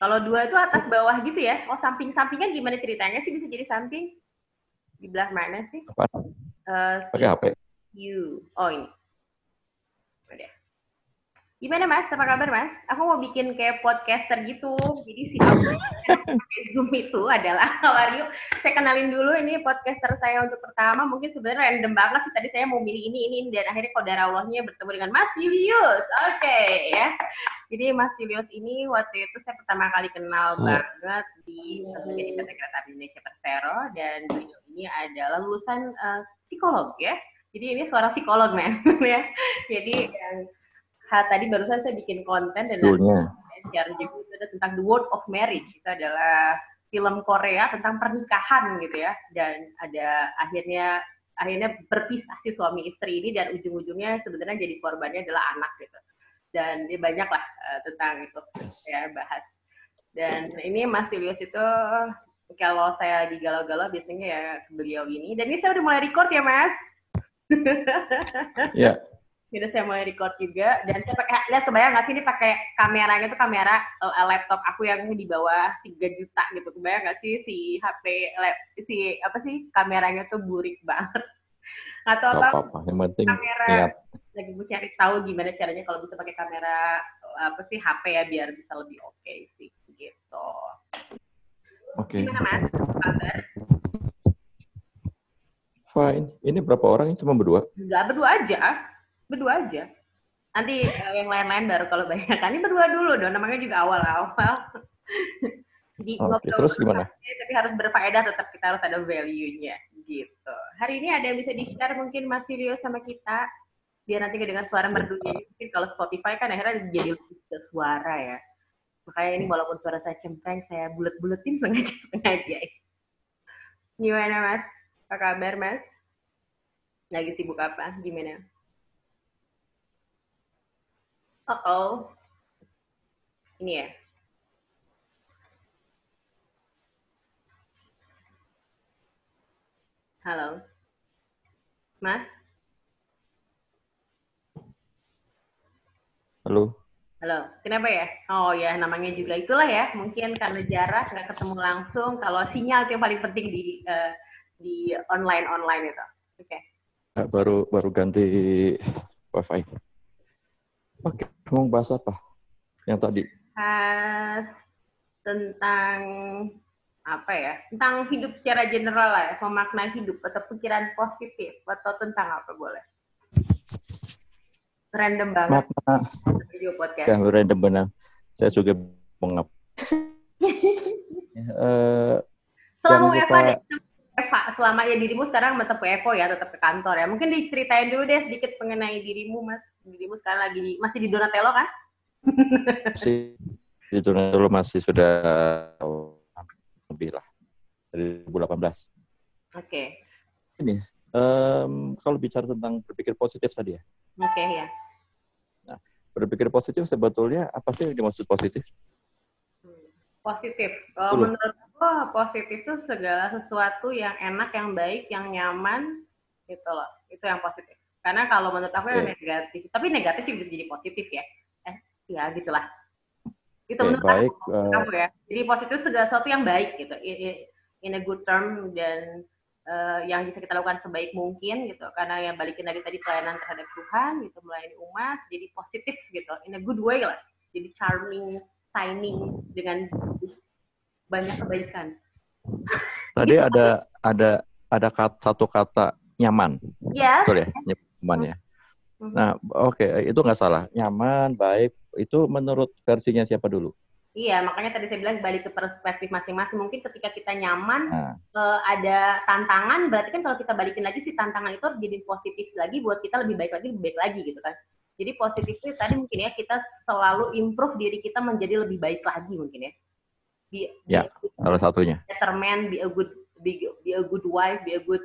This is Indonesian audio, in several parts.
Kalau dua itu atas bawah gitu ya? Oh samping-sampingnya gimana ceritanya sih bisa jadi samping? Di belah mana sih? Apa? Uh, Pakai HP. You. Oh ini. Gimana Mas? Apa kabar Mas? Aku mau bikin kayak podcaster gitu. Jadi si aku pakai Zoom itu adalah how are you? Saya kenalin dulu ini podcaster saya untuk pertama. Mungkin sebenarnya random banget sih. Tadi saya mau milih ini, ini, dan akhirnya kodara Allahnya bertemu dengan Mas Julius. Oke okay, ya. Jadi Mas Julius ini waktu itu saya pertama kali kenal oh. banget di PT Kereta Api Indonesia Persero. Dan beliau ini adalah lulusan uh, psikolog ya. Jadi ini suara psikolog men ya. Jadi yang tadi barusan saya bikin konten dan share juga itu ada tentang The World of Marriage. Itu adalah film Korea tentang pernikahan gitu ya. Dan ada akhirnya akhirnya berpisah si suami istri ini dan ujung-ujungnya sebenarnya jadi korbannya adalah anak gitu. Dan dia banyak lah uh, tentang itu ya bahas. Dan ini Mas Julius itu kalau saya di galau-galau biasanya ya beliau ini. Dan ini saya udah mulai record ya Mas. Ya jadi saya mulai record juga. Dan saya pakai lihat kebayang nggak sih ini pakai kameranya tuh kamera uh, laptop aku yang di bawah 3 juta gitu. Kebayang nggak sih si HP lap, si apa sih kameranya tuh burik banget. Tahu apa, apa, yang penting kamera. lihat. lagi mau cari tahu gimana caranya kalau bisa pakai kamera apa sih HP ya biar bisa lebih oke okay sih gitu. Oke. Okay. gimana mas? Kabar? Fine. Ini berapa orang? Ini cuma berdua? Enggak, berdua aja berdua aja. Nanti uh, yang lain-lain baru kalau banyak. Kan ini berdua dulu dong namanya juga awal-awal. Jadi okay, terus gimana? tapi harus berfaedah tetap kita harus ada value-nya gitu. Hari ini ada yang bisa di share mungkin Mas Sirio sama kita biar nanti dengan suara merdunya. Mungkin kalau Spotify kan akhirnya jadi lebih ke suara ya. Makanya ini walaupun suara saya cempreng saya bulet-buletin sengaja sengaja. Gimana Mas? Apa kabar Mas? Lagi sibuk apa? Gimana Uh-oh. Ini ya. Halo. Mas? Halo. Halo. Kenapa ya? Oh ya, namanya juga itulah ya. Mungkin karena jarak, nggak ketemu langsung. Kalau sinyal itu yang paling penting di uh, di online online itu. Oke. Okay. Baru baru ganti wifi. Oke, mau bahas apa? Yang tadi? Bahas tentang apa ya? Tentang hidup secara general lah ya, memaknai hidup atau pikiran positif atau tentang apa boleh? Random banget. Makna. Video podcast. Ya, random benar. Saya juga mengap. uh, Selama Eva, Eva, selama ya dirimu sekarang tetap Evo ya, tetap ke kantor ya. Mungkin diceritain dulu deh sedikit mengenai dirimu, Mas dirimu sekarang lagi di, masih di Donatello kan? masih di Donatello masih sudah lebih lah dari 2018. Oke. Okay. Ini um, kalau bicara tentang berpikir positif tadi ya. Oke okay, ya. Nah, berpikir positif sebetulnya apa sih yang dimaksud positif? Hmm, positif. Kalau menurut aku positif itu segala sesuatu yang enak, yang baik, yang nyaman, gitu loh. Itu yang positif. Karena kalau menurut aku yang negatif, tapi negatif juga bisa jadi positif ya. Eh, ya gitulah. Itu menurut baik, aku, uh, kamu ya. Jadi positif segala sesuatu yang baik gitu. In, in a good term dan uh, yang bisa kita lakukan sebaik mungkin gitu. Karena yang balikin lagi tadi pelayanan terhadap Tuhan gitu, melayani umat, jadi positif gitu. In a good way lah. Jadi charming, shining dengan banyak kebaikan. Tadi gitu. ada ada ada kata, satu kata nyaman. Yes. Betul ya? Nyaman ya. Mm-hmm. Nah, oke, okay, itu nggak salah. Nyaman, baik, itu menurut versinya siapa dulu? Iya, makanya tadi saya bilang balik ke perspektif masing-masing. Mungkin ketika kita nyaman, nah. uh, ada tantangan, berarti kan kalau kita balikin lagi si tantangan itu harus jadi positif lagi buat kita lebih baik lagi, lebih baik lagi gitu kan. Jadi positif itu tadi mungkin ya kita selalu improve diri kita menjadi lebih baik lagi mungkin ya. Be, ya, salah satunya. Better man, be a good, be, be a good wife, be a good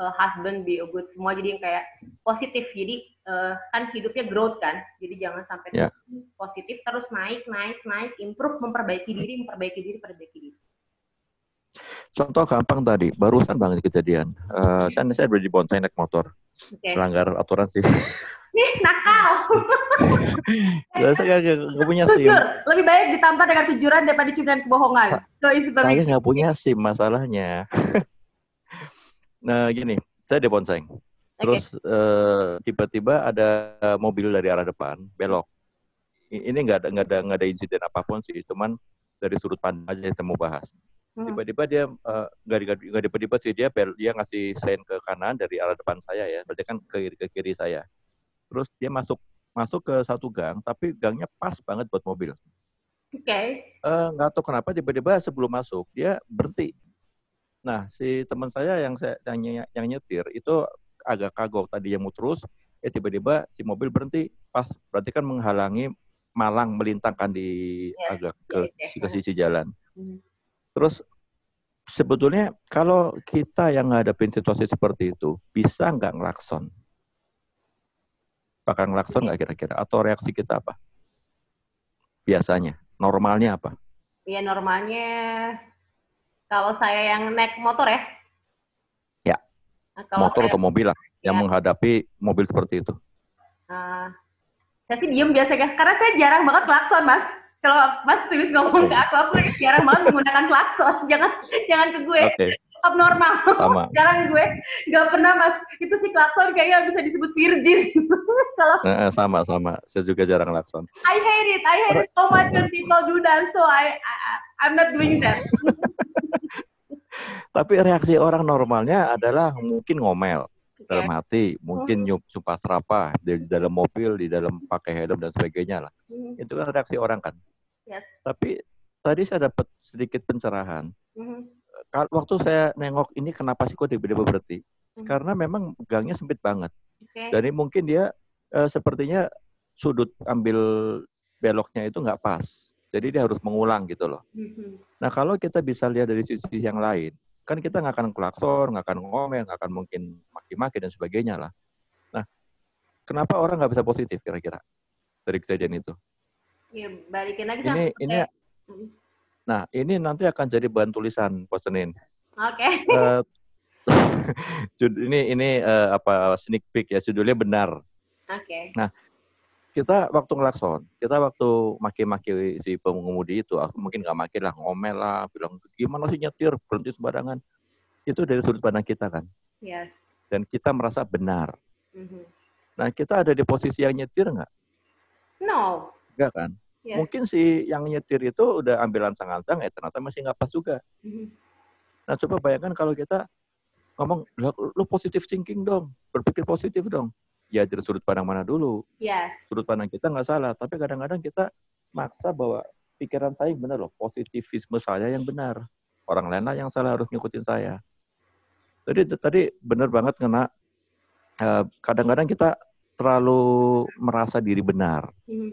uh, husband be a good semua jadi yang kayak positif jadi uh, kan hidupnya growth kan jadi jangan sampai yeah. positif terus naik naik naik improve memperbaiki diri memperbaiki diri memperbaiki diri contoh gampang tadi barusan banget kejadian uh, kan saya berdiri bonsai naik motor Oke. Melanggar aturan sih. Nih, nakal. Saya saya nggak nggak punya SIM. Lebih baik ditampar dengan kejujuran daripada cuma dengan kebohongan. So, Saya nggak punya SIM masalahnya. nah gini, saya di Ponseng. Terus eh, tiba-tiba ada mobil dari arah depan belok. Ini nggak ada nggak ada nggak ada insiden apa pun sih, cuman dari sudut pandang aja saya mau bahas. Hmm. Tiba-tiba dia eh, nggak nggak tiba-tiba sih dia bel, dia ngasih sein ke kanan dari arah depan saya ya, berarti kan ke kiri ke kiri saya. Terus dia masuk masuk ke satu gang, tapi gangnya pas banget buat mobil. Oke. Eh, nggak tahu kenapa tiba-tiba sebelum masuk dia berhenti. Nah si teman saya yang saya yang, yang nyetir itu agak kagok tadi yang mau terus, eh tiba-tiba si mobil berhenti pas berarti kan menghalangi malang melintangkan di Ya, agak ke, ya, ya. ke sisi jalan. Hmm. Terus sebetulnya kalau kita yang ngadepin situasi seperti itu bisa nggak ngelakson? Bakal ngelakson nggak kira-kira? Atau reaksi kita apa? Biasanya normalnya apa? Ya normalnya kalau saya yang naik motor ya. Ya. Nah, kalau motor saya, atau mobil lah yang Ya. menghadapi mobil seperti itu. eh, saya sih diem biasanya karena saya jarang banget klakson mas. Kalau Mas Tiwis ngomong ke aku, aku jarang banget menggunakan klakson. Jangan jangan ke gue, Oke, abnormal. sama. Sekarang gue nggak pernah mas. Itu si klakson kayaknya bisa disebut virgin. Kalau sama sama. Saya juga jarang lakson. I hate it, I hate it so much when people do that. So I, I I'm not doing that. Tapi reaksi orang normalnya adalah mungkin ngomel Oke. dalam hati, mungkin Hmm. nyup sumpah serapah di dalam mobil, di dalam pakai helm dan sebagainya lah. Mhm. Itu kan reaksi orang kan. Yes. Tapi tadi saya dapat sedikit pencerahan. Kal- Waktu saya nengok ini kenapa sih kok tiba-tiba berhenti? Hmm. Karena memang gangnya sempit banget. Oke. Jadi mungkin dia eh, sepertinya sudut ambil beloknya itu nggak pas. Jadi dia harus mengulang gitu loh. Mhm. Nah kalau kita bisa lihat dari sisi yang lain, kan kita nggak akan klakson, nggak akan ngomel, nggak akan mungkin maki-maki dan sebagainya lah. Nah, kenapa orang nggak bisa positif kira-kira dari kejadian itu? Ya, balikin lagi Ini sama- ini, Mhm. nah ini nanti akan jadi bahan tulisan Pos Senin. Oke. Eh, jud- ini ini eh, apa sneak peek ya judulnya benar. Oke. Kita waktu ngelakson, kita waktu maki-maki si pengemudi itu, aku mungkin nggak maki lah, ngomel lah, bilang gimana sih nyetir berhenti sembarangan. Itu dari sudut pandang kita kan, Yes. dan kita merasa benar. Mhm. Nah kita ada di posisi yang nyetir nggak? No. Enggak kan? Yes. Mungkin si yang nyetir itu udah ambil lancang-lancang, eh ternyata masih nggak pas juga. Mhm. Nah coba bayangkan kalau kita ngomong, "Lah, lu positif thinking dong, berpikir positif dong. Ya dari sudut pandang mana dulu? Yes. Sudut pandang kita nggak salah, tapi kadang-kadang kita maksa bahwa pikiran saya yang benar loh, positivisme saya yang benar. Orang lain lah yang salah harus ngikutin saya. Jadi tadi benar banget kena. eh, Kadang-kadang kita terlalu merasa diri benar. Mhm.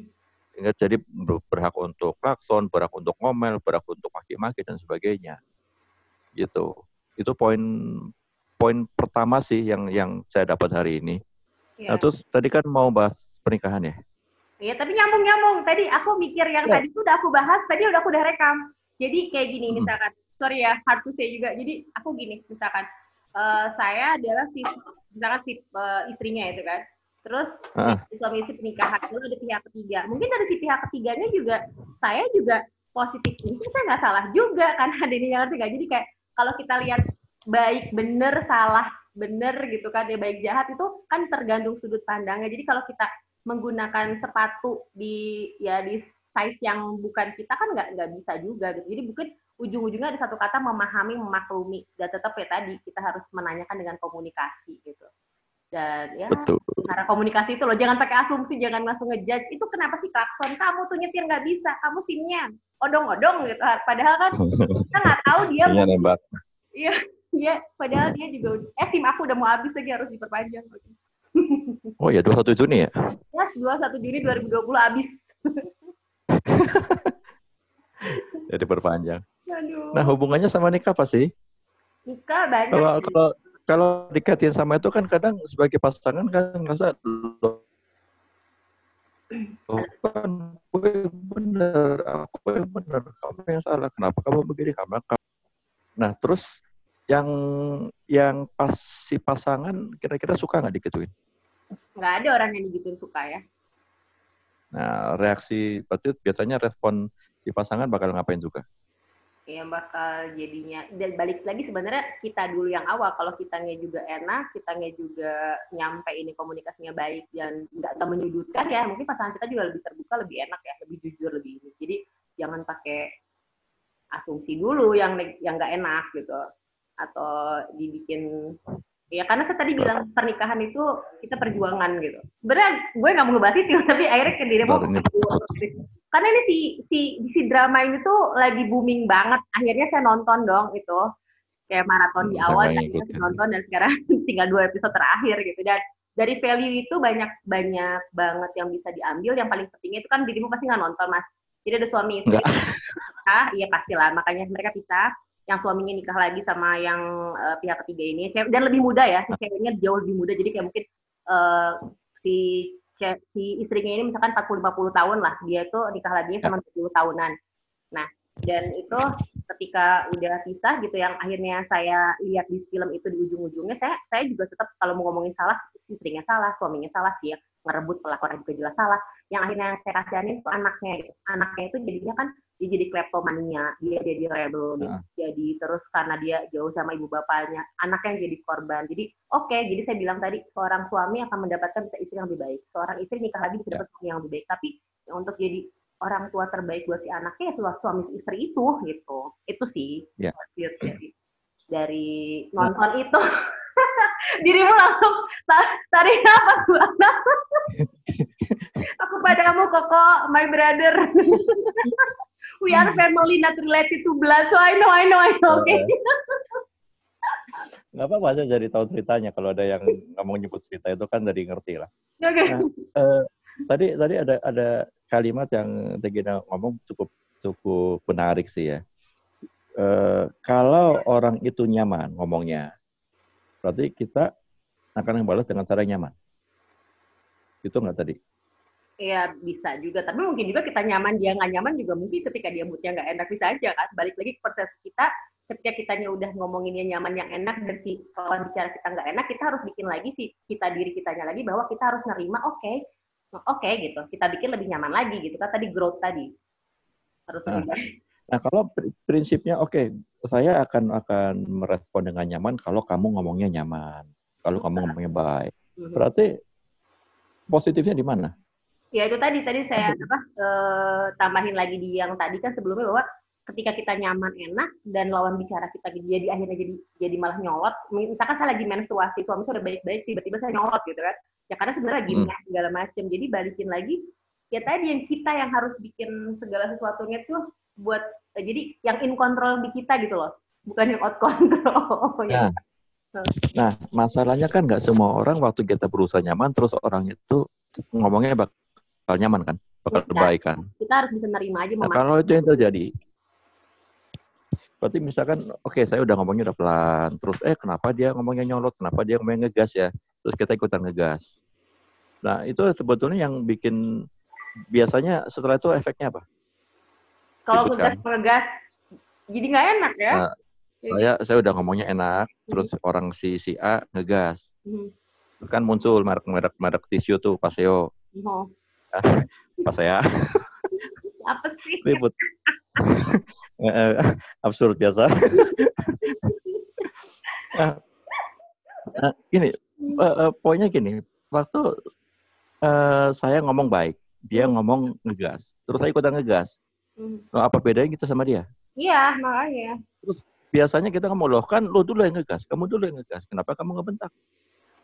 Sehingga jadi ber- berhak untuk klakson, berhak untuk ngomel, berhak untuk maki-maki dan sebagainya. Gitu. Itu poin poin pertama sih yang yang saya dapat hari ini. Nah, Yes. terus tadi kan mau bahas pernikahan ya. Iya, tapi nyambung-nyambung. Tadi aku mikir yang Ya. tadi tuh udah aku bahas, tadi udah aku udah rekam. Jadi kayak gini Hmm. misalkan, sorry ya, hard to say juga. Jadi aku gini, misalkan eh, saya adalah si, misalkan si eh, istrinya itu kan. Terus Ah. suami istri pernikahan itu ada pihak ketiga. Mungkin dari si pihak ketiganya juga saya juga positif ini saya nggak salah juga kan ada ini yang nggak? Jadi kayak kalau kita lihat baik bener salah bener gitu kan ya baik jahat itu kan tergantung sudut pandangnya. Jadi kalau kita menggunakan sepatu di ya di size yang bukan kita kan nggak nggak bisa juga gitu. Jadi mungkin ujung-ujungnya ada satu kata memahami, memaklumi. Dan tetap ya tadi kita harus menanyakan dengan komunikasi gitu. Dan ya Betul. cara komunikasi itu loh, jangan pakai asumsi, jangan langsung ngejudge. Itu kenapa sih klakson? Kamu tuh nyetir nggak bisa, kamu simnya odong-odong gitu. Padahal kan kita nggak tahu dia Iya nembak. Iya, iya. Padahal dia juga eh sim aku udah mau habis lagi harus diperpanjang. Oh ya 21 Juni ya? Ya, 21 Juni 2020 habis. Jadi perpanjang. Aduh. Nah hubungannya sama nikah apa sih? nikah banyak. Kalau kalau kalau dikatin sama itu kan kadang sebagai pasangan kan ngerasa loh, kan gue bener, aku yang bener, kamu yang salah. Kenapa kamu begini? Kamu kamu. Nah terus yang yang pas si pasangan kira-kira suka nggak digituin? Nggak ada orang yang digituin suka ya. Nah, reaksi berarti biasanya respon di pasangan bakal ngapain juga? yang bakal jadinya dan balik lagi sebenarnya kita dulu yang awal kalau kitanya juga enak kitanya juga nyampe ini komunikasinya baik dan nggak menyudutkan ya mungkin pasangan kita juga lebih terbuka lebih enak ya lebih jujur lebih ini jadi jangan pakai asumsi dulu yang yang nggak enak gitu atau dibikin ya karena saya tadi bilang pernikahan itu kita perjuangan gitu. Sebenarnya gue nggak mau ngebahas itu tapi akhirnya ke diri mau karena ini si si si drama ini tuh lagi booming banget. Akhirnya saya nonton dong itu kayak maraton di awal saya nonton dan sekarang tinggal dua episode terakhir gitu. Dan dari value itu banyak banyak banget yang bisa diambil. Yang paling pentingnya itu kan dirimu pasti nggak nonton mas. Jadi ada suami istri ah iya pastilah makanya mereka pisah yang suaminya nikah lagi sama yang uh, pihak ketiga ini. Dan lebih muda ya si ceweknya jauh lebih muda. Jadi kayak mungkin uh, si si istrinya ini misalkan 40-50 tahun lah, dia itu nikah lagi sama 70 tahunan. Nah, dan itu ketika udah pisah gitu yang akhirnya saya lihat di film itu di ujung-ujungnya saya saya juga tetap kalau mau ngomongin salah istrinya salah suaminya salah sih ya ngerebut pelakunya juga jelas salah. Yang akhirnya saya kasihanin itu anaknya gitu. Anaknya itu jadinya kan dia jadi kleptomania dia jadi rebel uh. jadi terus karena dia jauh sama ibu bapaknya anaknya yang jadi korban. Jadi oke okay, jadi saya bilang tadi seorang suami akan mendapatkan istri yang lebih baik. Seorang istri nikah lagi bisa dapat suami yang lebih baik. Tapi untuk jadi orang tua terbaik buat si anaknya ya suami istri itu gitu. Itu sih. Yeah. dari dari nonton nah. itu. Dirimu langsung tarik apa aku padamu koko my brother we are family not related to blood so I know I know I know oke okay. nggak apa-apa aja jadi tahu ceritanya kalau ada yang nggak mau nyebut cerita itu kan dari ngerti lah okay. nah, uh, tadi tadi ada ada kalimat yang Tegina ngomong cukup cukup menarik sih ya. E, kalau orang itu nyaman ngomongnya, berarti kita akan membalas dengan cara nyaman. Itu nggak tadi? Iya bisa juga, tapi mungkin juga kita nyaman dia nggak nyaman juga mungkin ketika dia moodnya nggak enak bisa aja kan. Balik lagi ke persepsi kita, ketika kitanya udah ngomonginnya nyaman yang enak dan si lawan bicara kita nggak enak, kita harus bikin lagi si kita diri kitanya lagi bahwa kita harus nerima, oke, okay, oke okay, gitu. Kita bikin lebih nyaman lagi gitu kan. Tadi growth tadi. Harus nah, nah kalau prinsipnya oke okay, saya akan akan merespon dengan nyaman kalau kamu ngomongnya nyaman kalau kamu ngomongnya baik. Mhm. berarti positifnya di mana ya itu tadi tadi saya apa eh, tambahin lagi di yang tadi kan sebelumnya bahwa ketika kita nyaman enak dan lawan bicara kita jadi akhirnya jadi jadi malah nyolot misalkan saya lagi menstruasi suami saya udah baik-baik tiba-tiba saya nyolot gitu kan ya karena sebenarnya gini hmm. segala macam jadi balikin lagi ya tadi yang kita yang harus bikin segala sesuatunya tuh buat eh, jadi yang in control di kita gitu loh bukan yang out control ya. nah, nah masalahnya kan nggak semua orang waktu kita berusaha nyaman terus orang itu ngomongnya bakal nyaman kan bakal ya, baik kan kita harus bisa nerima aja nah, kalau itu yang terjadi Berarti misalkan, oke okay, saya udah ngomongnya udah pelan, terus eh kenapa dia ngomongnya nyolot, kenapa dia ngomongnya ngegas ya, terus kita ikutan ngegas. Nah itu sebetulnya yang bikin biasanya setelah itu efeknya apa? Kalau gitu ngegas kan? ngegas, jadi nggak enak ya? Nah, saya saya udah ngomongnya enak, terus hmm. orang si si A ngegas, hmm. terus kan muncul merek merek merek tisu tuh Paseo. Oh. Pasea. Apa sih? Ribut. Eh, absurd biasa. nah, nah, gini, uh, poinnya gini, waktu uh, saya ngomong baik, dia ngomong ngegas, terus saya ikutan ngegas. Hmm. Nah, apa bedanya kita sama dia? Iya, makanya. Terus biasanya kita ngomong loh kan lo dulu yang ngegas, kamu dulu yang ngegas, kenapa kamu ngebentak?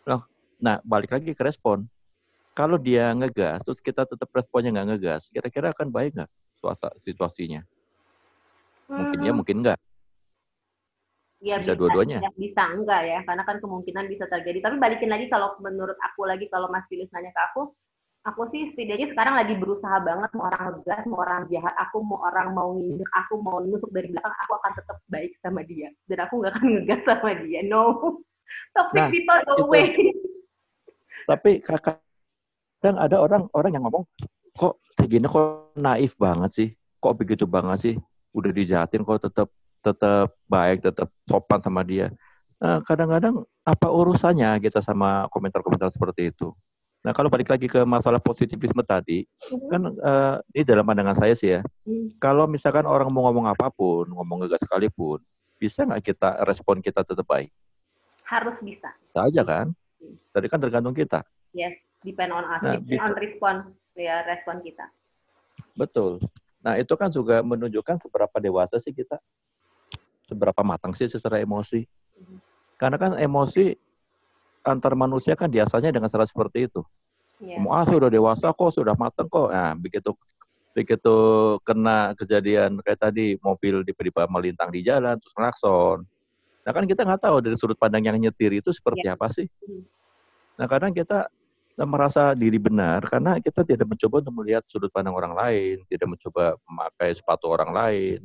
Loh, nah balik lagi ke respon. Kalau dia ngegas, terus kita tetap responnya nggak ngegas, kira-kira akan baik nggak situasinya? Mungkin ya, mungkin enggak. Ya, bisa, bisa dua-duanya. Bisa enggak ya, karena kan kemungkinan bisa terjadi. Tapi balikin lagi kalau menurut aku lagi kalau Mas Filis nanya ke aku, aku sih setidaknya sekarang lagi berusaha banget mau orang ngegas, mau orang jahat, aku mau orang mau nginjek, aku mau nusuk dari belakang, aku akan tetap baik sama dia. Dan aku nggak akan ngegas sama dia. No. Toxic nah, people away. Tapi kakak kadang ada orang orang yang ngomong kok gini kok naif banget sih kok begitu banget sih udah dijahatin kok tetap tetap baik, tetap sopan sama dia. Nah, kadang-kadang apa urusannya kita sama komentar-komentar seperti itu? Nah, kalau balik lagi ke masalah positivisme tadi, mm-hmm. kan uh, ini dalam pandangan saya sih ya. Mm. Kalau misalkan orang mau ngomong apa pun, ngomong gagal sekalipun, bisa nggak kita respon kita tetap baik? Harus bisa. Bisa aja kan? Tadi kan tergantung kita. Yes, depend on us, nah, depend on respon ya respon kita. Betul. Nah, itu kan juga menunjukkan seberapa dewasa sih kita, seberapa matang sih secara emosi. Karena kan emosi antar manusia kan biasanya dengan cara seperti itu. Yeah. Ah, sudah dewasa kok, sudah matang kok. Nah, begitu begitu kena kejadian kayak tadi mobil tiba-tiba melintang di jalan terus klakson. Nah kan kita nggak tahu dari sudut pandang yang nyetir itu seperti yeah. apa sih. Mm-hmm. Nah kadang kita merasa diri benar karena kita tidak mencoba untuk melihat sudut pandang orang lain, tidak mencoba memakai sepatu orang lain.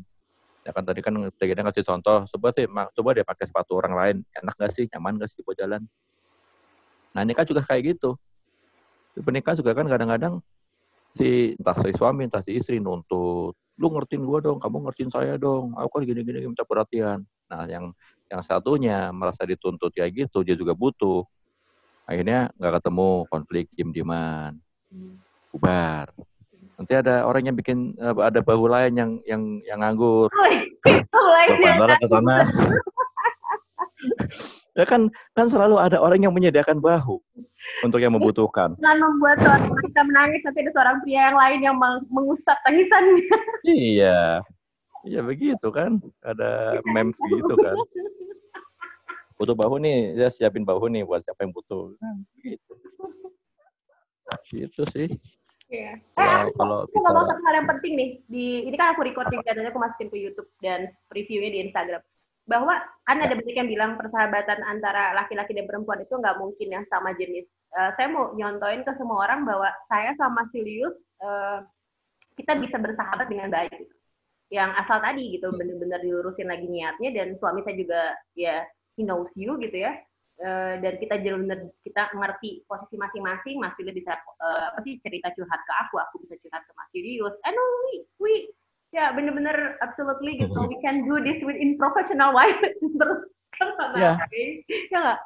Ya kan tadi kan kita ngasih contoh, coba sih, coba dia pakai sepatu orang lain, enak gak sih, nyaman gak sih buat jalan? Nah ini kan juga kayak gitu. Di pernikahan juga kan kadang-kadang si entah si suami entah si istri nuntut, lu ngertiin gua dong, kamu ngertiin saya dong, aku kan gini-gini minta perhatian. Nah yang yang satunya merasa dituntut kayak gitu, dia juga butuh. Akhirnya nggak ketemu konflik diem-dieman, bubar. Nanti ada orang yang bikin ada bahu lain yang yang yang nganggur. Bapak ke sana. Ya kan kan selalu ada orang yang menyediakan bahu untuk yang membutuhkan. Dengan membuat seorang wanita menangis, nanti ada seorang pria yang lain yang mengusap tangisannya. Iya. Iya begitu kan. Ada meme gitu kan. Butuh bahu nih, ya siapin bahu nih buat siapa yang butuh. Nah, begitu. Gitu sih. Iya. Ya, eh, kalau aku kita... ngomong satu hal yang penting nih. Di ini kan aku record juga dan aku masukin ke YouTube dan previewnya di Instagram bahwa kan ada banyak yang bilang persahabatan antara laki-laki dan perempuan itu nggak mungkin yang sama jenis. Uh, saya mau nyontoin ke semua orang bahwa saya sama Silius uh, kita bisa bersahabat dengan baik. Gitu. Yang asal tadi gitu bener-bener dilurusin lagi niatnya dan suami saya juga ya he knows you gitu ya. Uh, dan kita benar kita ngerti posisi masing-masing, Mas Silius bisa uh, apa sih cerita curhat ke aku, aku bisa curhat ke Mas Silius. And we we ya bener-bener absolutely gitu we can do this with in professional way terus kan sama ya nggak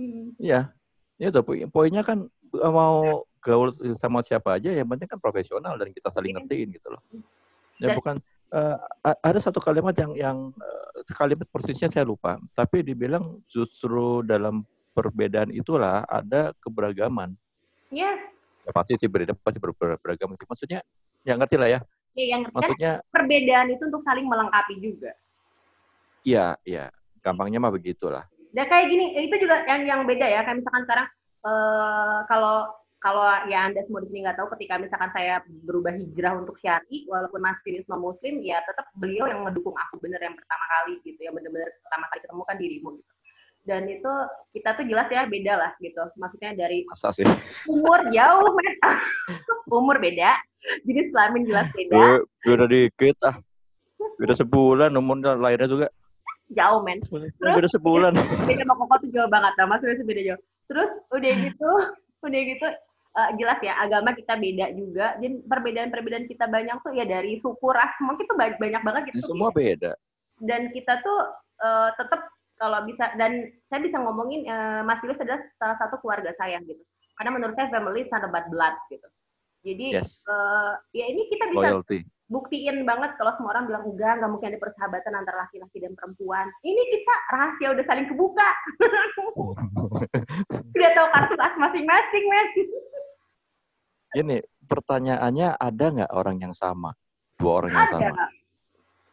hmm. ya itu poinnya kan eh, mau gaul sama siapa aja yang penting kan profesional dan kita saling iya. ngertiin gitu loh ya bukan uh, ada satu kalimat yang yang uh, kalimat persisnya saya lupa tapi dibilang justru dalam perbedaan itulah ada keberagaman yes ya pasti sih berbeda pasti ber, ber, beragam maksudnya ya ngerti lah ya Ya, yang maksudnya kan perbedaan itu untuk saling melengkapi juga. Iya, iya. Gampangnya mah begitulah. Dan kayak gini, itu juga yang yang beda ya. Kayak misalkan sekarang uh, kalau kalau ya anda semua di sini nggak tahu ketika misalkan saya berubah hijrah untuk syari walaupun masih non muslim ya tetap beliau yang mendukung aku bener yang pertama kali gitu yang bener-bener pertama kali ketemu kan dirimu gitu dan itu kita tuh jelas ya beda lah gitu maksudnya dari Masa sih? umur jauh men umur beda jadi selamin jelas beda. Beda dikit ah. Beda sebulan umurnya lahirnya juga. Jauh men. Terus, beda sebulan. Beda sama koko tuh jauh banget. Nah, maksudnya beda jauh. Terus udah gitu, udah gitu uh, jelas ya agama kita beda juga. Dan perbedaan-perbedaan kita banyak tuh ya dari suku ras mungkin tuh banyak, banyak banget gitu. Semua ya. beda. Dan kita tuh uh, tetap kalau bisa dan saya bisa ngomongin uh, Mas Yunus adalah salah satu keluarga saya gitu. Karena menurut saya family about blood gitu. Jadi yes. uh, ya ini kita bisa Loyalty. buktiin banget kalau semua orang bilang enggak, nggak mungkin ada persahabatan antara laki-laki dan perempuan. Ini kita rahasia udah saling kebuka. udah tahu kartu as masing-masing, men. Ini pertanyaannya ada nggak orang yang sama? Dua orang yang ada. sama?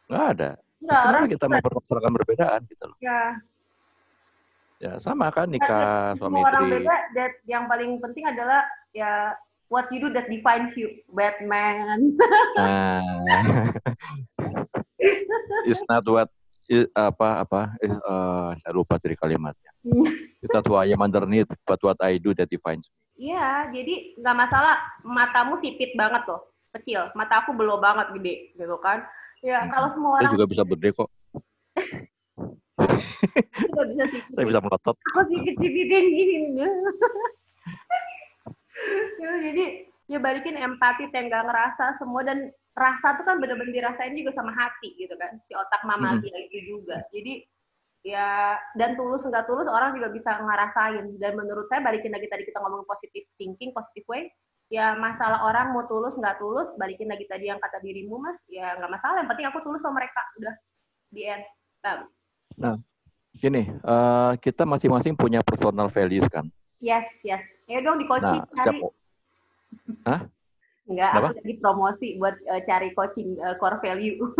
Nggak ada. Nggak, Terus kenapa kita mempermasalahkan perbedaan gitu loh? Ya. Ya sama kan nikah suami istri. Orang beda, yang paling penting adalah ya what you do that defines you, Batman. nah, it's not what apa apa uh, saya lupa dari kalimatnya. it's not who I am underneath, but what I do that defines me. Iya, jadi nggak masalah matamu sipit banget loh, kecil. Mata aku belum banget gede, gitu kan? Ya hmm. kalau semua orang. Saya juga bisa berde kok. bisa Saya bisa melotot. Aku kecil-kecil gini ya, jadi ya balikin empati tenggang ngerasa semua dan rasa tuh kan bener-bener dirasain juga sama hati gitu kan si otak mama mm -hmm. itu juga. Jadi ya dan tulus nggak tulus orang juga bisa ngerasain. Dan menurut saya balikin lagi tadi kita ngomong positive thinking positive way ya masalah orang mau tulus nggak tulus balikin lagi tadi yang kata dirimu mas ya nggak masalah. Yang penting aku tulus sama mereka udah di end. Nah, nah gini uh, kita masing-masing punya personal values kan? Yes yes. Ya dong di coaching nah, cari Hah? Enggak, aku lagi promosi buat uh, cari coaching uh, core value.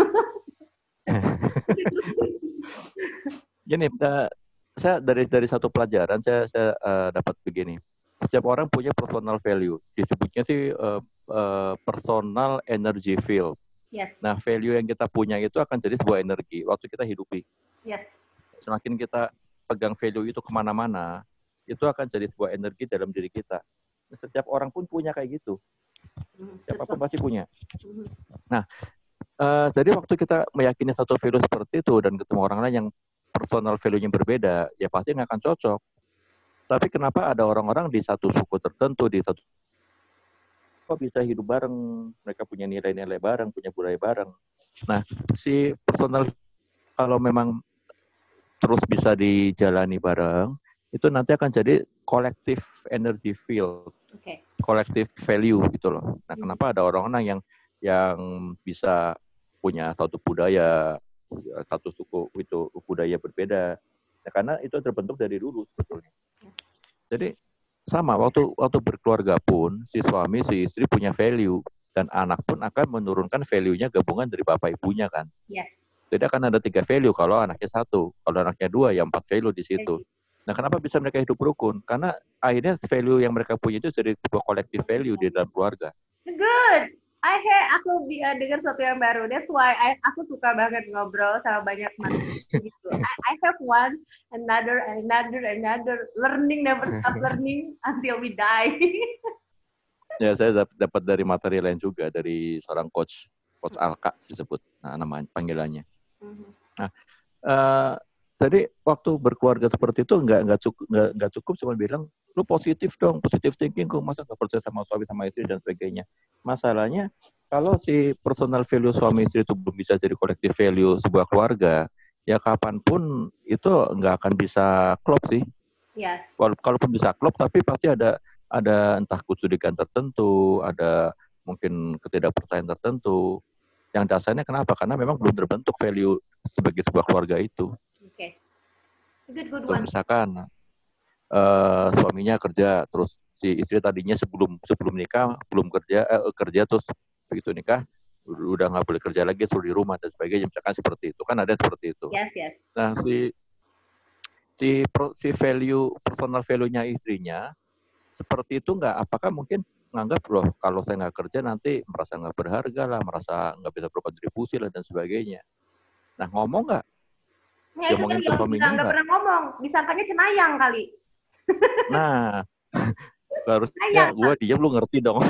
Gini, uh, saya dari dari satu pelajaran saya saya uh, dapat begini. Setiap orang punya personal value. Disebutnya sih uh, uh, personal energy field. Yes. Nah, value yang kita punya itu akan jadi sebuah energi waktu kita hidupi. Yes. Semakin kita pegang value itu ke mana-mana, itu akan jadi sebuah energi dalam diri kita. Setiap orang pun punya kayak gitu. Hmm, Siapa pun pasti punya. Nah, uh, jadi waktu kita meyakini satu value seperti itu dan ketemu orang lain yang personal value-nya berbeda, ya pasti nggak akan cocok. Tapi kenapa ada orang-orang di satu suku tertentu, di satu kok bisa hidup bareng, mereka punya nilai-nilai bareng, punya budaya bareng. Nah, si personal kalau memang terus bisa dijalani bareng, itu nanti akan jadi collective energy field, okay. collective value gitu loh. Nah, hmm. kenapa ada orang-orang yang yang bisa punya satu budaya, satu suku itu budaya berbeda? Nah, karena itu terbentuk dari dulu sebetulnya. Ya. Jadi sama waktu waktu berkeluarga pun si suami si istri punya value dan anak pun akan menurunkan value-nya gabungan dari bapak ibunya kan. Ya. Jadi akan ada tiga value kalau anaknya satu, kalau anaknya dua ya empat value di situ. Nah, kenapa bisa mereka hidup rukun? Karena akhirnya value yang mereka punya itu jadi sebuah collective value di dalam keluarga. Good. I hear aku uh, dengar sesuatu yang baru. That's why I, aku suka banget ngobrol sama banyak manusia gitu. I, I have one, another, another, another. Learning never stop learning until we die. ya, saya dapat dari materi lain juga dari seorang coach, coach Alka disebut, nah namanya panggilannya. Mm-hmm. Nah, uh, Tadi waktu berkeluarga seperti itu nggak nggak cukup nggak nggak cukup cuma bilang lu positif dong, positif thinking kok masa nggak percaya sama suami sama istri dan sebagainya. Masalahnya kalau si personal value suami istri itu belum bisa jadi collective value sebuah keluarga, ya kapan pun itu nggak akan bisa klop sih. Iya. Yes. Kalaupun bisa klop, tapi pasti ada ada entah kecurigaan tertentu, ada mungkin ketidakpercayaan tertentu. Yang dasarnya kenapa? Karena memang belum terbentuk value sebagai sebuah keluarga itu. One. Misalkan uh, suaminya kerja, terus si istri tadinya sebelum sebelum nikah belum kerja eh, kerja terus begitu nikah udah nggak boleh kerja lagi suruh di rumah dan sebagainya misalkan seperti itu. Kan ada seperti itu. Yes, yes. nah si si si value personal value-nya istrinya seperti itu nggak? Apakah mungkin nganggap loh kalau saya nggak kerja nanti merasa nggak berharga lah merasa nggak bisa berkontribusi lah dan sebagainya? Nah ngomong nggak Ya, itu kan yang nggak pernah ngomong, disangkanya cenayang kali. Nah, harusnya gue diam lu ngerti dong.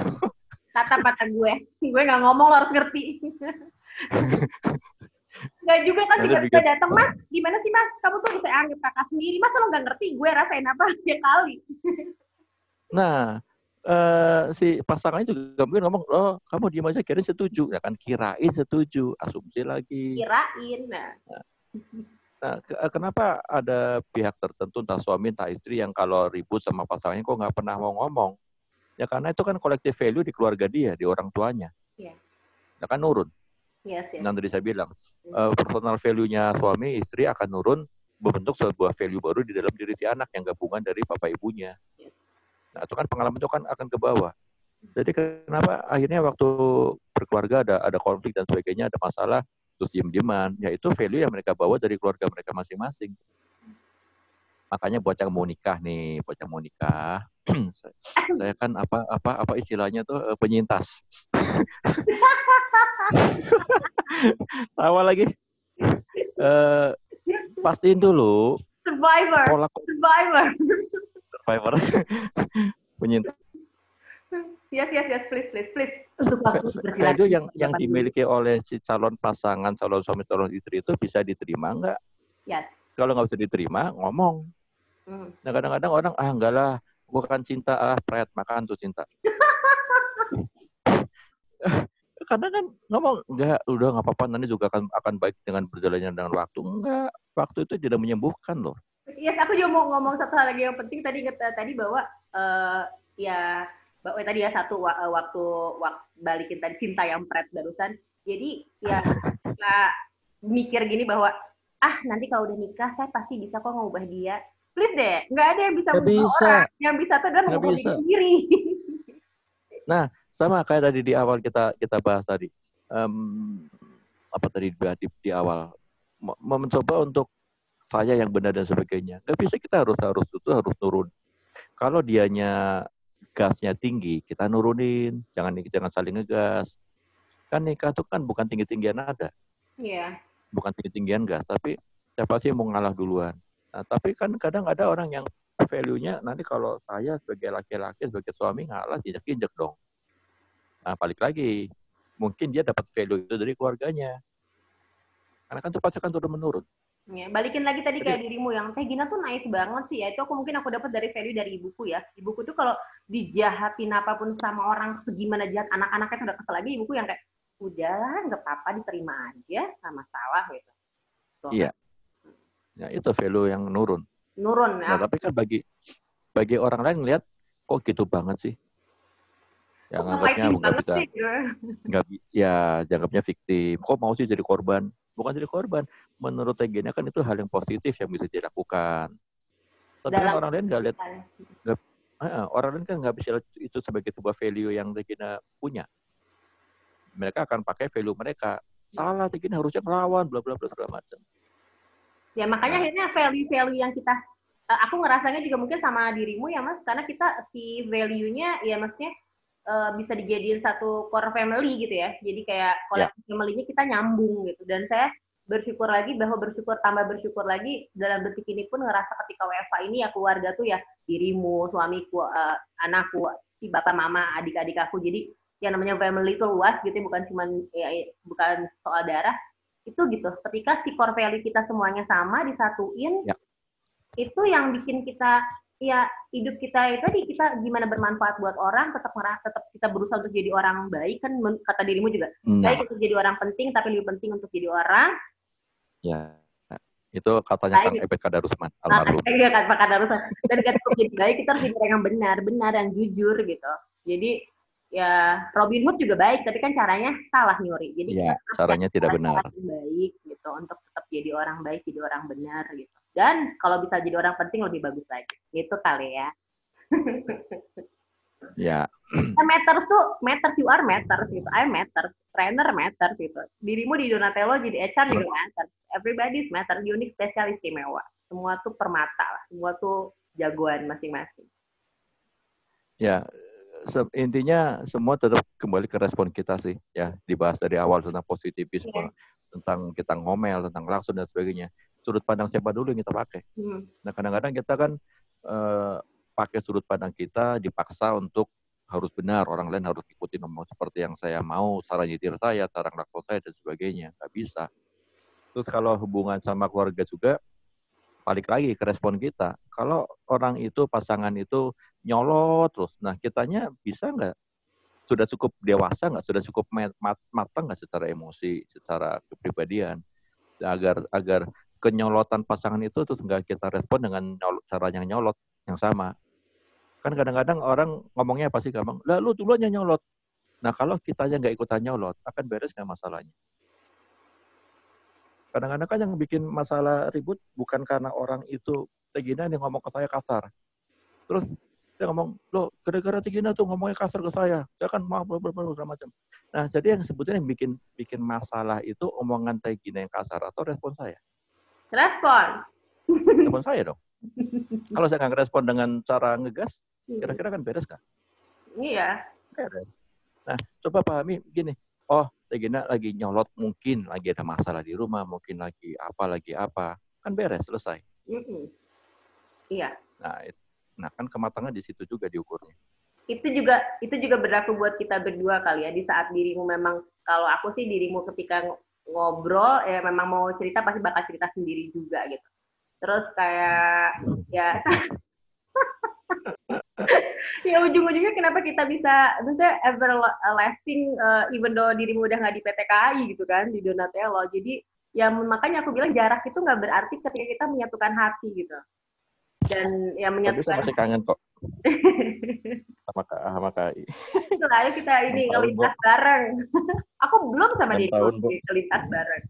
Kata-kata gue, gue nggak ngomong lo harus ngerti. Gak juga kan tiba-tiba datang, Mas, gimana sih Mas? Kamu tuh bisa anggap kakak sendiri, masa lo nggak ngerti gue rasain apa ya kali. nah, uh, si pasangannya juga mungkin ngomong, oh kamu diam aja kirain setuju. Ya kan kirain setuju, asumsi lagi. Kirain, nah. nah Nah, eh, kenapa ada pihak tertentu, entah suami, entah istri, yang kalau ribut sama pasangannya kok nggak pernah mau ngomong? Ya karena itu kan collective value di keluarga dia, di orang tuanya. Yeah. Ya kan nurun. Yes, yes. Yang tadi saya bilang, uh, personal value-nya suami, istri akan nurun, membentuk sebuah value baru di dalam diri si anak yang gabungan dari bapak ibunya. Yes. Nah, itu kan pengalaman itu kan akan ke bawah. Jadi kenapa akhirnya waktu berkeluarga ada ada konflik dan sebagainya, ada masalah, terus diem-dieman, ya itu value yang mereka bawa dari keluarga mereka masing-masing. Makanya buat yang mau nikah nih, buat yang mau nikah, saya kan apa apa apa istilahnya tuh uh, penyintas. Tawa lagi. Uh, pastiin dulu. Survivor. Pola, Survivor. Survivor. penyintas Yes, yes, yes, please, please, please. Untuk value yang yang dimiliki oleh si calon pasangan, calon suami, calon istri itu bisa diterima nggak? Yes. Kalau nggak bisa diterima, ngomong. Hmm. Nah kadang-kadang orang, ah enggak lah, bukan cinta, ah pret, makan tuh cinta. Karena kan ngomong enggak, udah nggak apa-apa nanti juga akan akan baik dengan berjalannya dengan waktu. Enggak, waktu itu tidak menyembuhkan loh. Iya, yes, aku juga mau ngomong satu hal lagi yang penting tadi tadi bahwa uh, ya bahwa tadi ya satu eh, waktu waktu balikin tadi cinta yang pret barusan. Jadi ya kita mikir gini bahwa ah nanti kalau udah nikah saya pasti bisa kok ngubah dia. Please deh, nggak ada yang bisa ngubah orang. Yang bisa tuh adalah mengubah diri sendiri. Nah, sama kayak tadi di awal kita kita bahas tadi. Um, apa tadi di, di awal mencoba untuk saya yang benar dan sebagainya. Gak bisa kita harus harus itu harus turun. Kalau dianya gasnya tinggi, kita nurunin. Jangan jangan saling ngegas. Kan nikah itu kan bukan tinggi-tinggian ada. Iya. Yeah. Bukan tinggi-tinggian gas, tapi siapa sih mau ngalah duluan. Nah, tapi kan kadang ada orang yang value-nya nanti kalau saya sebagai laki-laki, sebagai suami ngalah tidak injek dong. Nah, balik lagi. Mungkin dia dapat value itu dari keluarganya. Karena kan itu pasti akan turun menurun. Ya, balikin lagi tadi kayak dirimu yang Teh Gina tuh nice banget sih ya. Itu aku mungkin aku dapat dari value dari ibuku ya. Ibuku tuh kalau dijahatin apa pun sama orang segimana jahat anak-anaknya udah kesel lagi ibuku yang kayak udahlah nggak apa-apa diterima aja sama salah gitu. Tuh. Iya. Ya itu value yang nurun. Nurun ya. Nah, tapi kan bagi bagi orang lain ngeliat kok gitu banget sih yang anggapnya nggak bisa nggak ya dianggapnya fiktif kok mau sih jadi korban bukan jadi korban. Menurut Tegena kan itu hal yang positif yang bisa dilakukan. Tapi kan orang lain nggak lihat uh, orang lain kan nggak bisa itu sebagai sebuah value yang Tegena punya. Mereka akan pakai value mereka. Salah Tegena harusnya melawan bla bla bla segala macam. Ya makanya nah. akhirnya value-value yang kita eh, aku ngerasanya juga mungkin sama dirimu ya mas. Karena kita si value-nya ya maksudnya uh, bisa dijadiin satu core family gitu ya. Jadi kayak kolektif yeah. family-nya kita nyambung gitu. Dan saya bersyukur lagi bahwa bersyukur tambah bersyukur lagi dalam detik ini pun ngerasa ketika WFA ini ya keluarga tuh ya dirimu, suamiku, uh, anakku, si bapak mama, adik-adik aku. Jadi yang namanya family itu luas gitu bukan cuma ya, bukan soal darah itu gitu. Ketika si core value kita semuanya sama disatuin, yeah. itu yang bikin kita ya hidup kita itu tadi kita gimana bermanfaat buat orang tetap tetap kita berusaha untuk jadi orang baik kan kata dirimu juga. Hmm. baik untuk jadi orang penting tapi lebih penting untuk jadi orang. Ya itu katanya kan Ebet Kadarusman almarhum. iya kan Pak Kadarusman. Dan kita untuk jadi baik kita harus jadi orang yang benar benar yang jujur gitu. Jadi ya Robin Hood juga baik tapi kan caranya salah nyuri. Jadi ya, caranya tidak benar. baik gitu untuk tetap jadi orang baik jadi orang benar gitu dan kalau bisa jadi orang penting lebih bagus lagi. Itu kali ya. ya. Yeah. matters tuh, matters you are matters gitu. I matters, trainer matters gitu. Dirimu di Donatello jadi HR juga matters. Everybody's matters, unik, spesial, istimewa. Semua tuh permata lah. Semua tuh jagoan masing-masing. Ya, se intinya semua tetap kembali ke respon kita sih ya dibahas dari awal tentang positivisme yeah. tentang kita ngomel tentang langsung dan sebagainya sudut pandang siapa dulu yang kita pakai. Hmm. Nah kadang-kadang kita kan uh, pakai sudut pandang kita dipaksa untuk harus benar, orang lain harus ikutin nomor seperti yang saya mau, cara nyetir saya, cara ngelakon saya, dan sebagainya. Nggak bisa. Terus kalau hubungan sama keluarga juga, balik lagi ke respon kita. Kalau orang itu, pasangan itu nyolot terus, nah kitanya bisa nggak? Sudah cukup dewasa nggak? Sudah cukup mat matang nggak secara emosi, secara kepribadian? Agar agar kenyolotan pasangan itu terus nggak kita respon dengan nyolot, cara yang nyolot yang sama. Kan kadang-kadang orang ngomongnya pasti gampang, lah lu duluan yang nyolot. Nah kalau kita aja nggak ikutan nyolot, akan beres nggak masalahnya? Kadang-kadang kan yang bikin masalah ribut bukan karena orang itu Tegina nih ngomong ke saya kasar. Terus dia ngomong, lo gara-gara Tegina tuh ngomongnya kasar ke saya. Saya kan maaf, segala macam. Nah, jadi yang sebetulnya yang bikin bikin masalah itu omongan Tegina yang kasar atau respon saya. Respon. Respon saya dong. Kalau saya nggak respon dengan cara ngegas, hmm. kira-kira kan beres kan? Iya. Beres. Nah, coba pahami gini. Oh, Regina lagi nyolot, mungkin lagi ada masalah di rumah, mungkin lagi apa, lagi apa. Kan beres, selesai. Iya. Nah, it, nah, kan kematangan di situ juga diukurnya. Itu juga itu juga berlaku buat kita berdua kali ya. Di saat dirimu memang, kalau aku sih dirimu ketika ngobrol ya memang mau cerita pasti bakal cerita sendiri juga gitu. Terus kayak ya ya ujung-ujungnya kenapa kita bisa bisa everlasting uh, even though dirimu udah nggak di PT KAI gitu kan di Donatello. Jadi ya makanya aku bilang jarak itu nggak berarti ketika kita menyatukan hati gitu. Dan ya menyatukan Tapi masih kangen kok. sama sama KAI. Itulah, ayo kita ini ngelintas bareng. Aku belum sama dia ngelintas bareng.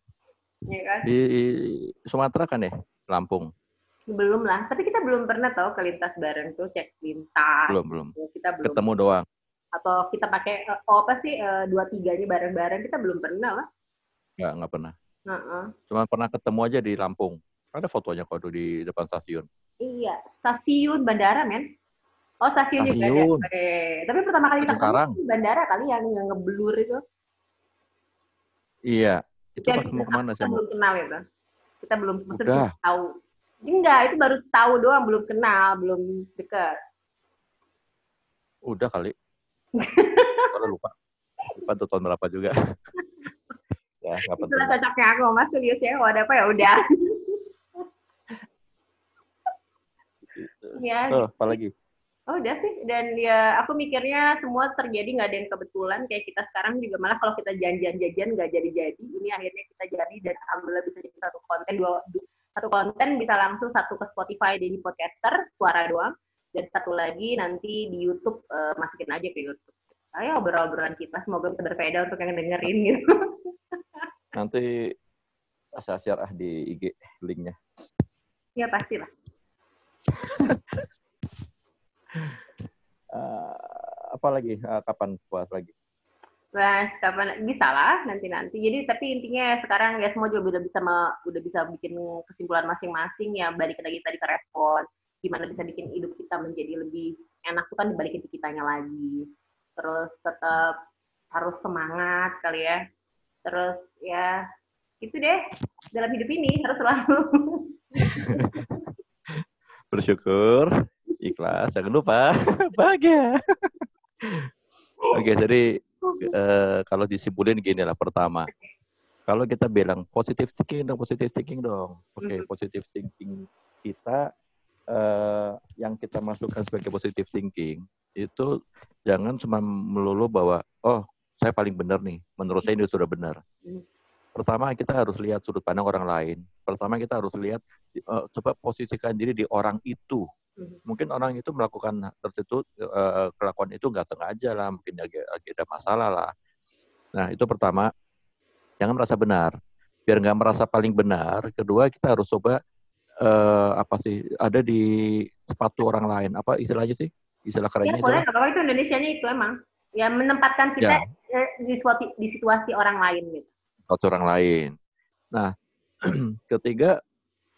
Ya kan? Di Sumatera kan ya? Lampung. Belum lah. Tapi kita belum pernah tahu kelintas bareng tuh cek lintas. Belum belum. Kita belum. Ketemu doang. Atau kita pakai oh apa sih uh, dua tiganya bareng-bareng kita belum pernah lah. Nggak nggak pernah. Uh -uh. cuma pernah ketemu aja di Lampung. Ada fotonya kok di depan stasiun. Iya stasiun bandara men oh stasiun, stasiun. juga ya oke tapi pertama kali kita ketemu di bandara kali yang yang ngeblur itu iya itu pas mau ke mana sih belum kenal ya bang kita belum maksudnya tahu Enggak, itu baru tahu doang, belum kenal, belum dekat. Udah kali. Kalau lupa. Lupa tuh tahun berapa juga. ya, nggak penting. Itulah cocoknya aku, Mas Julius ya. Ada apa ya udah. gitu. Ya. So, apa lagi? Oh udah sih, dan ya aku mikirnya semua terjadi nggak ada yang kebetulan. Kayak kita sekarang juga malah kalau kita janjian-janjian nggak jadi-jadi. Ini akhirnya kita jadi dan alhamdulillah bisa jadi satu konten dua, satu konten bisa langsung satu ke Spotify di podcaster suara doang dan satu lagi nanti di YouTube uh, masukin aja ke YouTube. Ayo obrol-obrolan kita semoga bisa berfaedah untuk yang dengerin gitu. Nanti saya share ah di IG linknya. Ya pastilah. uh, apa lagi? Uh, kapan buat lagi? Nah, kapan bisa lah nanti-nanti. Jadi tapi intinya sekarang ya semua juga udah bisa udah bisa bikin kesimpulan masing-masing ya balik lagi tadi ke respon gimana bisa bikin hidup kita menjadi lebih enak tuh kan dibalikin ke kitanya lagi. Terus tetap harus semangat kali ya. Terus ya itu deh dalam hidup ini harus selalu bersyukur, ikhlas, jangan lupa. Bahagia. Oke, jadi uh, kalau disimpulin gini lah pertama. Kalau kita bilang positive thinking dong positive thinking dong. Oke okay, positive thinking kita uh, yang kita masukkan sebagai positive thinking itu jangan cuma melulu bahwa oh saya paling benar nih. Menurut saya ini sudah benar pertama kita harus lihat sudut pandang orang lain pertama kita harus lihat uh, coba posisikan diri di orang itu Mhm. Mungkin orang itu melakukan tersebut uh, kelakuan itu nggak sengaja lah, mungkin lagi, lagi ada masalah lah. Nah itu pertama, jangan merasa benar. Biar nggak merasa paling benar. Kedua kita harus coba uh, apa sih ada di sepatu orang lain. Apa istilahnya sih? Istilah kerennya ya, boleh, kalau itu Indonesia-nya itu emang. Ya menempatkan kita ya. di, situasi, di situasi orang lain gitu. Situasi orang lain. Nah, ketiga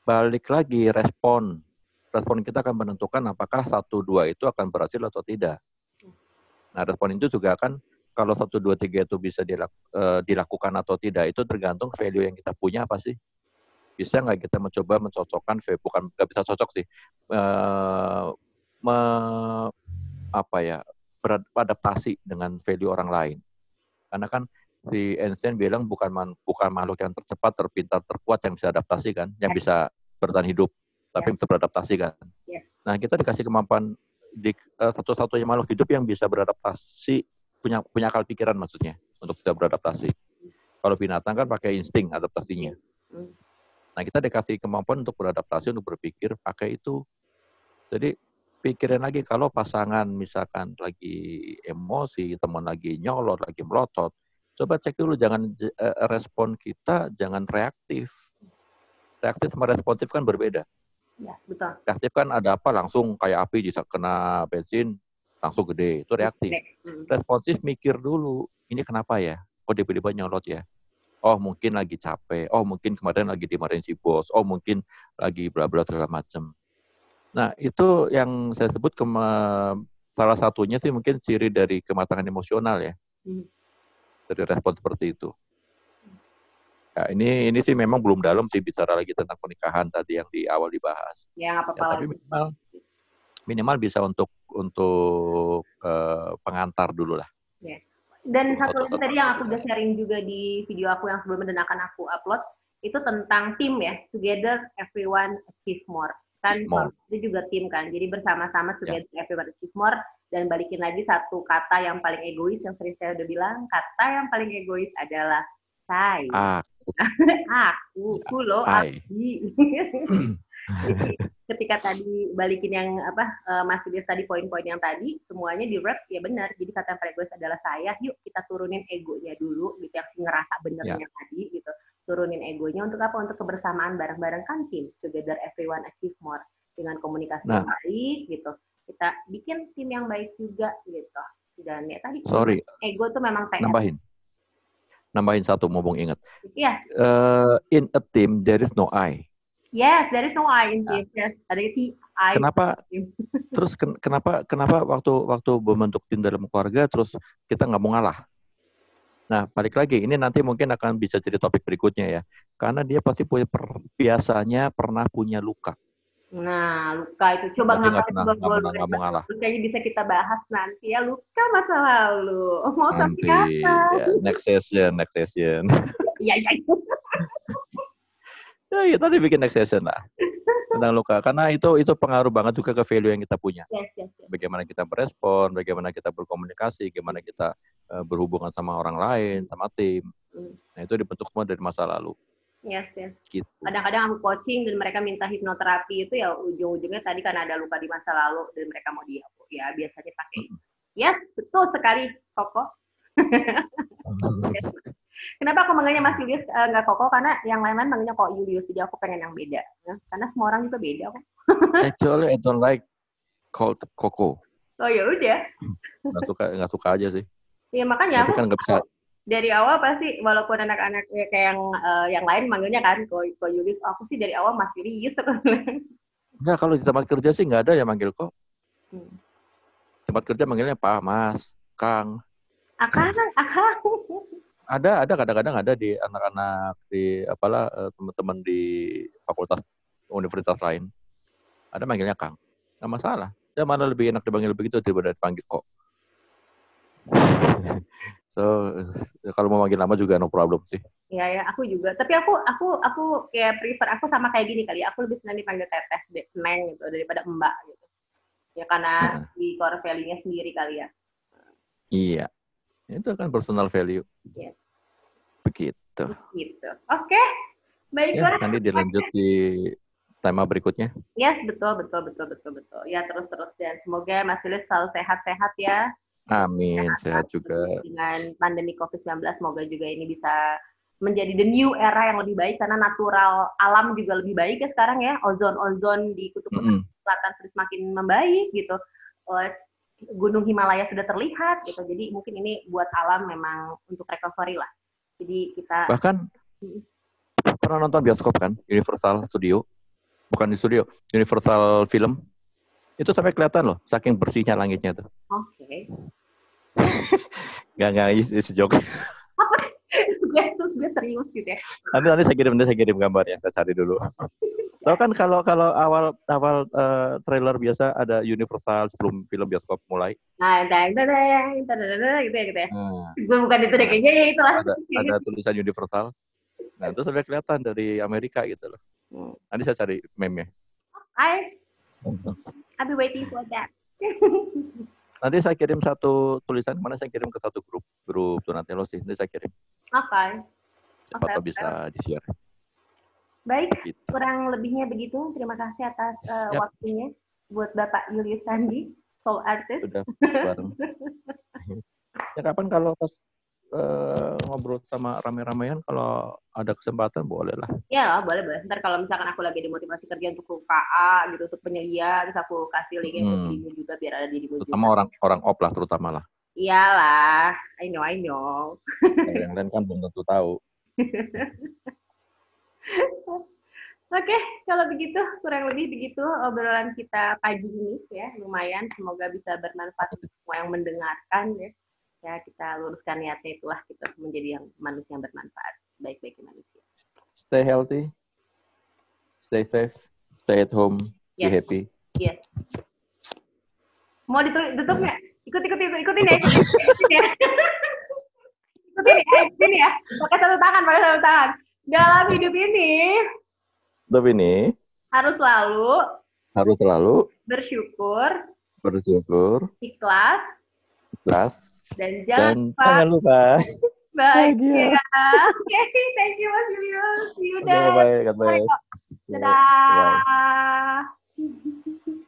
balik lagi respon respon kita akan menentukan apakah satu dua itu akan berhasil atau tidak. Nah, respon itu juga akan kalau satu dua tiga itu bisa uh, dilakukan atau tidak itu tergantung value yang kita punya apa sih. Bisa nggak kita mencoba mencocokkan bukan nggak bisa cocok sih, uh, me, apa ya beradaptasi dengan value orang lain. Karena kan si Einstein bilang bukan man, bukan makhluk yang tercepat, terpintar, terkuat yang bisa adaptasi kan, yang ya. bisa bertahan hidup tapi bisa beradaptasi kan. Yeah. Nah kita dikasih kemampuan di uh, satu-satunya makhluk hidup yang bisa beradaptasi punya punya akal pikiran maksudnya untuk bisa beradaptasi. Kalau binatang kan pakai insting adaptasinya. Mm. Nah kita dikasih kemampuan untuk beradaptasi untuk berpikir pakai itu. Jadi pikirin lagi kalau pasangan misalkan lagi emosi, teman lagi nyolot, lagi melotot, coba cek dulu jangan uh, respon kita jangan reaktif. Reaktif sama responsif kan berbeda. Ya, betul. Reaktif kan ada apa langsung kayak api bisa kena bensin langsung gede, itu reaktif. Hmm. Responsif mikir dulu, ini kenapa ya? Kok tiba-tiba nyolot ya? Oh mungkin lagi capek, oh mungkin kemarin lagi dimarahin si bos, oh mungkin lagi bla bla segala macam. Nah itu yang saya sebut kema salah satunya sih mungkin ciri dari kematangan emosional ya. Hmm. Dari respon seperti itu. Ya, ini ini sih memang belum dalam sih bicara lagi tentang pernikahan tadi yang di awal dibahas. Ya, apa-apa. Ya, tapi minimal minimal bisa untuk untuk uh, pengantar dulu lah. Ya. Dan satu lagi tadi yang aku udah sharing juga di video aku yang sebelumnya dan akan aku upload itu tentang tim ya, together everyone achieve more. Kan itu juga tim kan jadi bersama-sama Ya. together everyone achieve more dan balikin lagi satu kata yang paling egois yang sering saya udah bilang kata yang paling egois adalah saya Ah, aku aku lo. Jadi ketika tadi balikin yang apa eh, Mas Bias tadi poin-poin yang tadi semuanya di rap ya benar. Jadi kata yang paling egois adalah saya. Yuk kita turunin egonya dulu gitu yang ngerasa benernya tadi gitu. Turunin egonya untuk apa? Untuk kebersamaan bareng-bareng kan tim. Together everyone achieve more dengan komunikasi yang Nah. baik gitu. Kita bikin tim yang baik juga gitu. Dan ya tadi sorry, ego tuh memang PR. nambahin. Nambahin satu, mumpung ingat. Iya. Eh, in a team, there is no I. Yes, there is no I in this. Yes, ada T I. Kenapa? Terus ken- kenapa? Kenapa waktu waktu membentuk tim dalam keluarga, terus kita nggak mau ngalah? Nah, balik lagi, ini nanti mungkin akan bisa jadi topik berikutnya ya. Karena dia pasti punya per- biasanya pernah punya luka. Nah, luka itu coba ngangkat nggak mau ngalah. Kayaknya bisa kita bahas nanti ya luka masa lalu. Mau Nanti sampai kapan? ya, next session, next session. Iya, iya. ya, ya tadi bikin next session lah tentang luka. Karena itu itu pengaruh banget juga ke value yang kita punya. Yes, yes, yes. Bagaimana kita berespon, bagaimana kita berkomunikasi, bagaimana kita eh, berhubungan sama orang lain, sama tim. Hmm. Nah itu dibentuk semua dari masa lalu. Yes, yes. Gitu. Kadang-kadang aku coaching dan mereka minta hipnoterapi itu ya ujung-ujungnya tadi karena ada luka di masa lalu dan mereka mau dia ya biasanya pakai. Yes, betul sekali, Koko. Kenapa aku manggilnya Mas Julius eh, nggak Koko? Karena yang lain-lain manggilnya kok Julius, jadi aku pengen yang beda. ya. Karena semua orang juga beda kok. Actually, I don't like called Coco. Oh ya udah. Nggak suka, nggak suka aja sih. Ya makanya aku kan nggak bisa. dari awal pasti walaupun anak-anak ya, kayak yang eh, yang lain manggilnya kan ko ko Julius aku sih dari awal Mas Julius Nggak, kalau di tempat kerja sih nggak ada yang manggil kok. Hmm. Tempat kerja manggilnya Pak, Mas, Kang. akang akang Ada, ada kadang-kadang ada di anak-anak di apalah eh, teman-teman di fakultas universitas lain. Ada manggilnya Kang. Nggak masalah. Ya mana lebih enak dipanggil begitu daripada dipanggil kok. so, eh, kalau mau manggil nama juga no problem sih. ya ya aku juga tapi aku aku aku kayak prefer aku sama kayak gini kali ya. aku lebih senang dipanggil teteh neng gitu daripada mbak gitu ya karena di core value-nya sendiri kali ya Iya. Itu kan personal value. Yes. Begitu. gitu oke baiklah Ya, nanti dilanjut di tema berikutnya. yes betul betul betul betul betul ya terus terus dan semoga Mas Julius selalu sehat-sehat ya Amin. Sehat juga. dengan pandemi COVID-19 semoga juga ini bisa menjadi the new era yang lebih baik karena natural alam juga lebih baik ya sekarang ya ozon ozon di kutub Mm-mm. selatan terus makin membaik gitu Eh, gunung Himalaya sudah terlihat gitu jadi mungkin ini buat alam memang untuk recovery lah jadi kita Bahkan pernah nonton bioskop kan? Universal Studio. Bukan di studio, Universal Film. Itu sampai kelihatan loh, saking bersihnya langitnya tuh. oke Gak, gak, isi joke. gue serius gitu ya Nanti, nanti saya kirim, nanti saya kirim gambarnya, saya cari dulu. Tahu kan kalau kalau awal awal eh, trailer biasa ada Universal sebelum film bioskop mulai. nah dang, gitu ya gitu ya Nah, gue bukan itu deh kayaknya ya itulah ada ada tulisan Universal. Nah, itu sampai kelihatan dari Amerika gitu loh. Hmm. Nanti saya cari meme-nya. I I'll be waiting for that Nanti saya kirim satu tulisan, mana saya kirim ke satu grup, grup Donatello sih. Nanti saya kirim. oke Siapa Oke, tahu oke. bisa di-share. Baik Gitu. kurang lebihnya begitu. Terima kasih atas eh, Yap. waktunya buat Bapak Julius Sandi, soul artist. Sudah bareng. ya kapan kalau pas eh, ngobrol sama rame-ramean, kalau ada kesempatan boleh lah. Ya lah, boleh boleh. Ntar kalau misalkan aku lagi dimotivasi kerja untuk KA gitu, untuk penyelia, terus aku kasih linknya Hmm. dirimu juga biar ada dirimu juga. Terutama orang orang op lah terutama lah. Iyalah, I know, I know. Yang lain kan belum tentu tahu. Oke, kalau begitu kurang lebih begitu obrolan kita pagi ini ya, lumayan. Semoga bisa bermanfaat untuk semua yang mendengarkan ya. Ya kita luruskan niatnya itulah kita menjadi yang manusia yang bermanfaat, baik-baik manusia. Stay healthy, stay safe, stay at home, be Yes. happy. Yes. Mau ditutup tutup nggak? Ikut ikut ikut ikutin ya. Ikutin ya. Ikutin ya, ikutin ya. Pakai satu tangan, pakai satu tangan. Dalam hidup ini Tapi ini harus selalu harus selalu bersyukur, bersyukur, ikhlas, ikhlas, dan jangan dan lupa jangan lupa. bahagia. Oke, thank you Mas Julius. See you Oke, then. bye, God bless. Dadah.